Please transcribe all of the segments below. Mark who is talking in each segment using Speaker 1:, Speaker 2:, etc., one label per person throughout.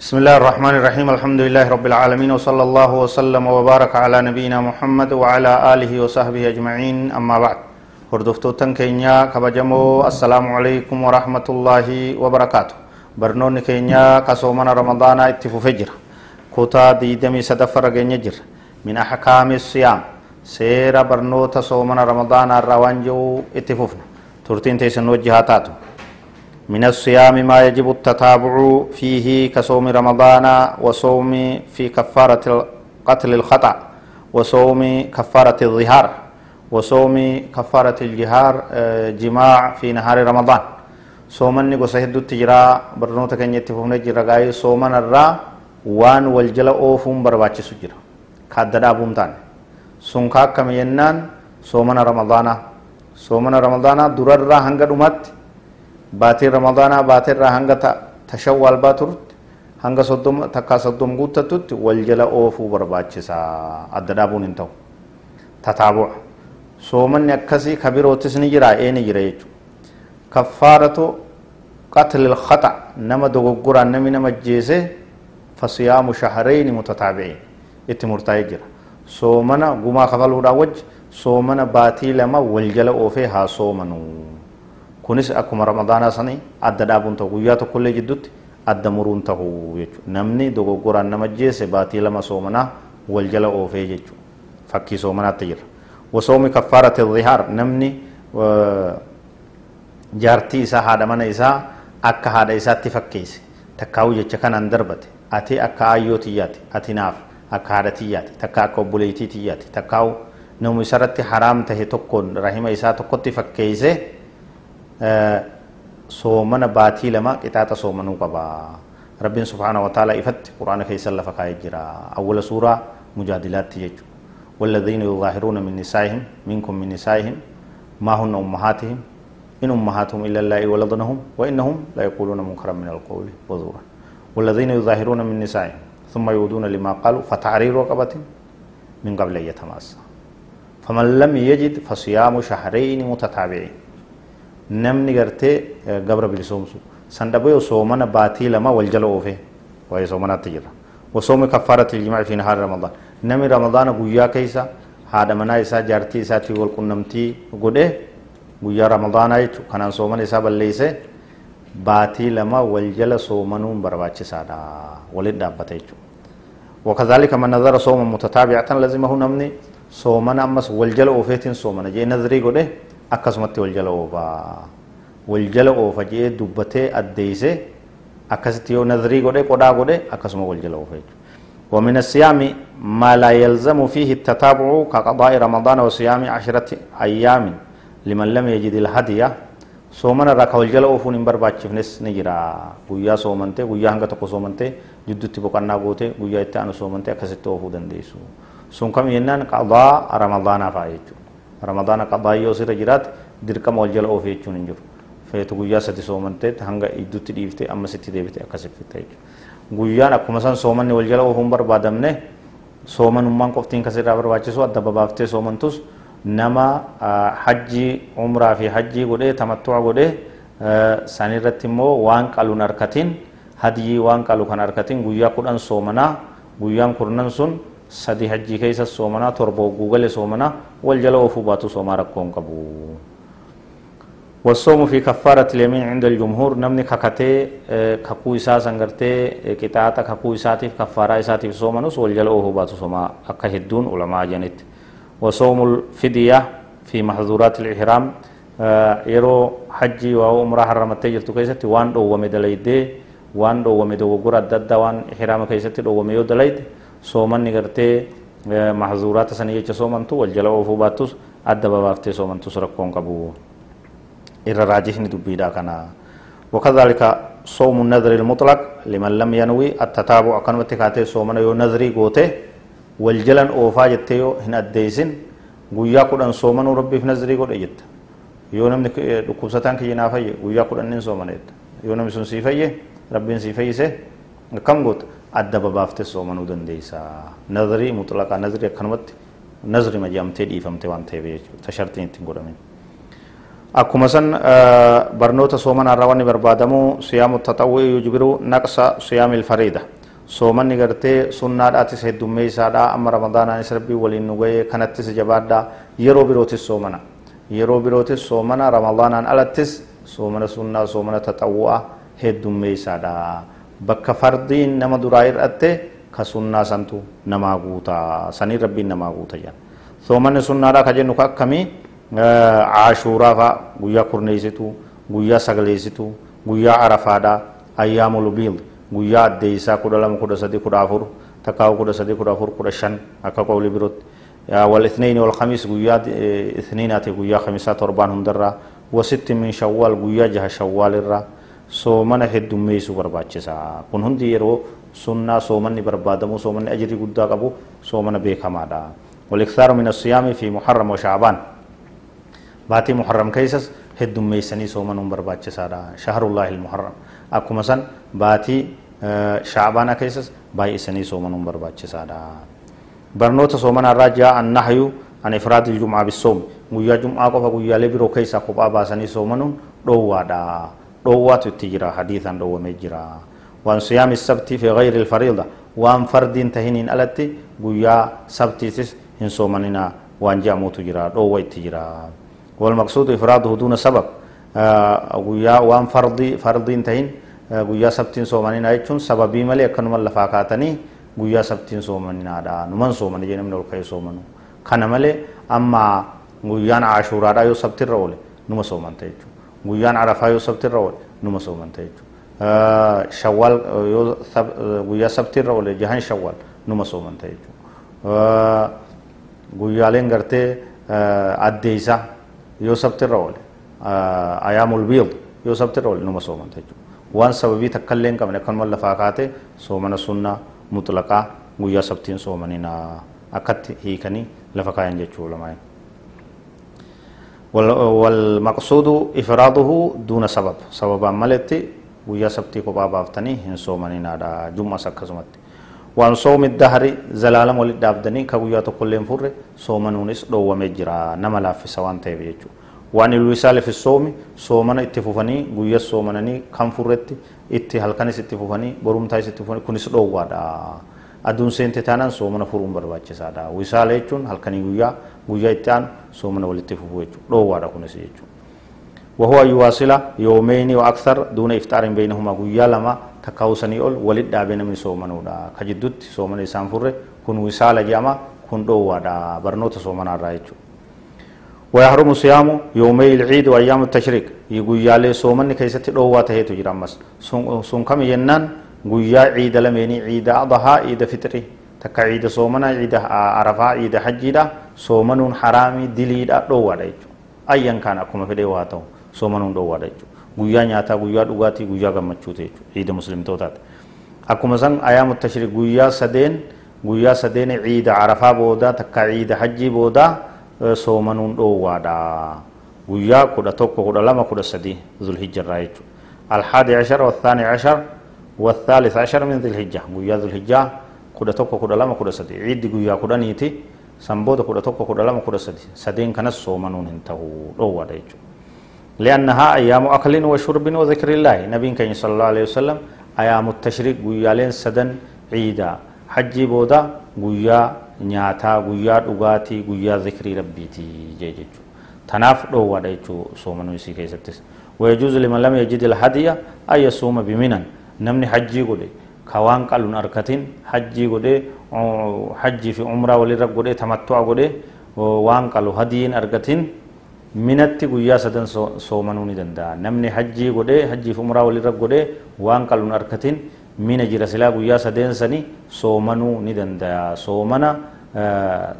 Speaker 1: بسم الله الرحمن الرحيم الحمد لله رب العالمين وصلى الله وسلم وبارك على نبينا محمد وعلى آله وصحبه أجمعين أما بعد هردفتوتن كينيا كبجمو السلام عليكم ورحمة الله وبركاته برنون كينيا كسومنا رمضان اتفو فجر كوتا ديدمي سدفر جر من أحكام الصيام سير برنوتا صومنا رمضان الروانجو اتفوفنا ترتين تيسن وجهاتاتو من الصيام ما يجب التتابع فيه كصوم رمضان وصوم في كفارة قتل الخطأ وصوم كفارة الظهار وصوم كفارة الجهار جماع في نهار رمضان. صومني قصهد التجرى برنوتا كان يتفون جرى غاي صومن الرا وان والجل أوفون برباچ سجرى كاددا بومتان سنكا كم ينان صومن رمضان صومن رمضان درر هنگا baateen ramadaanaa baateerraa hanga tashawwaal baaturutti hanga soddoma takkaa soddom guuttattutti wal jala oofuu barbaachisaa. Adda dhaabuun hin ta'u. Tataabu'a. Soomanni akkasii kabiroottis ni jira ee ni jira jechuudha. Kaffaaratu qatlil khata nama dogoggoraan namni nama jeese fasiyaamu shahareyni mutataabi'iin. Itti murtaa'ee jira. Soomana gumaa kafaluudhaan wajji soomana baatii lama wal jala oofee haa soomanuu. Kunis akkuma ramadaanaa sanii adda dhaabuun ta'u guyyaa tokkollee jidduutti adda muruun ta'u jechuudha namni dogoggoraan nama jeesse baatii lama soomanaa wal jala oofee jechuudha fakkii soomanaatti jira wasoomi kaffaarati dhihaar namni jaartii isaa haadha mana isaa akka haadha isaatti fakkeesse takkaa'u jecha kanaan darbate ati akka aayyoo tiyyaati ati naaf akka haadha tiyyaati takka akka obboleetii tiyyaati takkaa'u namu isarratti haraam tahe tokkoon rahima isaa tokkotti fakkeesse soomana baatii lama qixaaxa soomanuu qaba rabbiin wa ta'ala ifatti quraana keessa lafa kaa'ee jira awwala suuraa mujaadilaatti jechuudha والذين يظاهرون من نسائهم منكم من نسائهم ما هن أمهاتهم إن أمهاتهم إلا الله ولدنهم وإنهم لا يقولون منكرا من القول وزورا. والذين يظاهرون من نسائهم ثم يعودون لما قالوا فتعرير رقبة من قبل أن يتماسا فمن لم يجد فصيام شهرين متتابعين namni gartee gabra bilisoomsu san dhabee soomana baatii lama wal jala oofe waa'ee soomanaatti jira وصوم كفارة الجماع في نهار رمضان۔ نمي رمضان غويا كيسا هذا منا إسا جارتي إسا تي والقنمتي غده غويا رمضان يجو كان صومن إسا بليسه باتي لما والجل صومنون برباچ سادا۔ ولد دابته يجو وكذلك من نظر صوما متتابعة لازمه نمني صومن أمس والجل أوفيتين صومن جي نظري غده akkasumatti wal jala oofaa wal jala oofa jee dubbatee addeeyse akkasitti yoo nadrii godhe qodhaa godhe akkasuma wal jala oofa jechuudha ومن الصيام ما لا يلزم فيه التتابع كقضاء رمضان وصيام عشرة أيام لمن لم يجد الهدية soomana irraa ka wal jala oofuun hin barbaachifnes ni jira guyyaa soomante guyyaa hanga tokko soomante jidduutti boqonnaa goote guyyaa itti aanu soomante akkasitti oofuu dandeessu sun kam jennaan qadaa ramadaanaa fa'a jechuudha ramadaana qabaayee yoo sirra jiraate dirqama wal jala oofee jechuun hin jiru feetu guyyaa sadi soomanteetti hanga idduutti dhiiftee amma sitti deebite akkasitti jechuudha guyyaan akkuma san soomanni wal jala oofuun barbaadamne soomanummaan qoftiin kasirraa barbaachisu adda babaaftee soomantus nama hajjii umraa fi hajjii godhee tamattu'a godhee sanirratti immoo waan qaluun harkatiin hadiyii waan qalu kan harkatiin guyyaa kudhan soomanaa guyyaan kurnan sun sadi hajjii keessa soomanaa torba hogguu gale soomanaa wal jala oofuu baatu soomaa rakkoon qabu والصوم في كفارة اليمين عند الجمهور نمني ككتي ككو إسا سنغرتي كتاتا ككو إساتي كفارة إساتي صومنوس والجلوه باتو صوما أكهدون علماء جنت. وصوم الفدية في محظورات الإحرام يرو حجي وعمرة حرمت جلتو كيستي وان دو ومدليدي وان دو ومدو وقرى الدد وان إحرام كيستي دو وميو دليد soomanni gartee mahzuuraata sanii jecha soomantu wal jala oofuu baattus adda babaaftee soomantus rakkoon qabu irra raajihni dubbiidha kana وكذلك صوم النذر المطلق لمن لم ينوي التتابع أكنمت كاتي صومنا يو نذري قوته والجلن أوفا جتيو هن أديسن guyyaa kudhan soomanuu rabbiif nazrii godhe jetta yoo namni dhukkubsataan kiyya fayye guyyaa kudhan nin soomaneetta yoo namni sun sii fayye rabbiin sii fayyise akkam goota adda babaaftee soomanuu dandeessa nazarii mutlaqaa nazarii akkanumatti nazri majaamtee dhiifamte waan ta'eef jechuudha ta shartiin ittiin godhamin akkuma san barnoota soomanaa irraa wanni barbaadamu siyaamu taxawwii yujibiru naqsa siyaamil fariida soomanni gartee sunnaadhaatis heddummeeysaadha amma ramadaanaanis rabbii waliin nu ga'ee kanattis jabaadha yeroo birootis soomana yeroo birootis soomana ramadaanaan alattis soomana sunnaa soomana taxawwu'a heddummeeysaadha bakka fardiin nama duraa ir'atte ka sunnaa santu namaa guuta sanii rabbiin namaa guuta jedha soomanni sunnaadha ka jennu ka akkamii caashuuraa fa'a guyyaa kurneessituu guyyaa sagaleessituu guyyaa arafaadhaa ayyaamul biid guyyaa addeeysaa kudha lama kudha sadi kudha afur takkaa kudha sadi kudha afur kudha shan akka qawli birootti والاثنين والخميس قويا اثنينات قويا خميسات تربان هندرا وست من شوال قويا جه شوال soomana heddummeessuu barbaachisa kun hundi yeroo sunnaa soomanni barbaadamu soomanni ajirii guddaa qabu soomana beekamaadha في محرم وشعبان باتي محرم كيسس هدوم ميسني سومن برباچ سادا شهر الله المحرم اكو مثلا باتي شعبان كيسس باي سني سومن برباچ سادا برنوت سومن الرجاء النهي عن افراد الجمعه بالصوم guyyaa jum'aa qofa guyyaalee biroo keessaa kophaa baasanii soomanuun dhoowwaadha jira hadiisan dhoowwamee jira waan siyaami sabtii fi gayri ilfariida waan fardiin tahiniin alatti guyyaa sabtiitis hin soomanina waan je'amuutu jira dhoowwa itti jira والمقصود إفراده دون سبب guyyaa waan fardii fardiin tahin guyyaa sabtiin soomanin jechuun sababii malee akkanuma lafaa kaatanii guyyaa sabtiin soomaninaadha numan soomani jee namni ol ka'ee soomanu kana malee amma guyyaan ashuuraadha yoo sabtirra oole numa soomanta jechuudha guyyaan arafaa yoo sabtirra oole numa soomanta jechuudha shawwaal yoo guyyaa sabtirra oole jahan shawwaal numa soomanta jechuudha guyyaaleen gartee addeeysaa yoo sabtirra oole ayaamul biid yoo sabtirra oole numa soomanta jechuudha waan sababii takka illee hin qabne akkanuma lafaa kaate soomana sunnaa mutlaqaa guyyaa sabtiin soomanina akkatti hiikanii lafa kaayan jechuu lamaan والمقصود إفراده دون سبب. سببا ملتي ويا سبتي كوبا بافتني هن سومنين هذا جمعة سكزمت وان صوم الدهر زلالم ولد دابدني كويا تقولين فر صومنونس دو ومجرا نما لا في سوان تبيجو وان الوصال في الصوم صومن اتفوفني ويا صومنني كم فرت halkanis itti fufanii borumtaas itti fufanii kunis dhoowwaadha aduun seente taanaan soomana furuun barbaachisaadha wisaala jechuun halkanii guyyaa guyyaa itti aanu soomana walitti fufuu jechuudha dhoowwaadha kunis jechuudha وهو يواصل يومين وأكثر دون إفطار بينهما قويا لما تكاوسني أول ولد دابين من سومنو دا كجدت سومن إسان فر كن وصال جاما كن دوا دا برنوت سومن الرايجو ويحرم صيام يومي العيد وأيام التشريق يقول يالي سومن كيست دوا تهيتو جرامس سون كم ينان قويا عيد لميني عيد أضحى عيد فطري تكا عيد سومنا عيد عرفة عيد حجي دا سومنون حرامي دليل دوا دا أيا كان أكما فدي واتو soomanuun dhoowwaadha jechuudha guyyaa nyaataa guyyaa dhugaatii guyyaa gammachuuti jechuudha ciida muslimtootaati akkuma san ayaamu tashriik guyyaa sadeen guyyaa sadeen ciida arafaa booda takka ciida hajjii booda soomanuun dhoowwaadha guyyaa kudha tokko kudha lama kudha sadii zulhijjarraa jechuudha alhaadi cashar والثاني عشر والثالث عشر من ذي الحجة. قويا ذو الحجة كودا توكو كودا لما كودا سدي. عيد قويا كودا نيتي سنبودا كودا توكو كودا لما كودا سدي. سدين كنس سومنون انتهوا روى دايجو لأنها أيام أكل وشرب وذكر الله. نبي كان صلى الله عليه وسلم أيام التشريق قويالين سدن عيدا. حجي بودا قويا نياتا قويا دغاتي قويا ذكر ربيتي جيجو تناف دو ودايچو سومنو يسي كيستس ويجوز لمن لم يجد الهدي أن يصوم بمنن. نمني حجي قولي كوان قالون أركتين حجي قولي حجي في عمره ولرب قولي تمتع قولي وان قالوا هديين أركتين minatti guyyaa sadan soomanuu ni danda'a namni hajjii godhee hajjiif umraa walirra godhee waan qaluun harkatiin mina jira silaa guyyaa sadeen sanii soomanuu ni danda'a soomana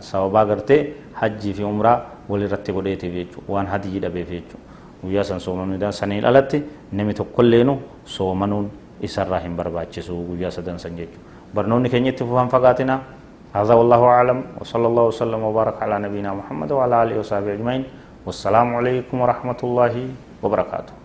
Speaker 1: sababaa gartee hajjii fi umraa walirratti godheetiif jechuudha waan hadiyyi dhabeef jechuudha guyyaa san soomanuu ni danda'a saniin alatti namni tokkolleenu soomanuun isarraa hin barbaachisu guyyaa sadan san jechuudha barnoonni keenya itti fagaatina هذا والله أعلم وصلى الله وسلم وبارك على نبينا محمد وعلى آله وصحبه أجمعين والسلام عليكم ورحمة الله وبركاته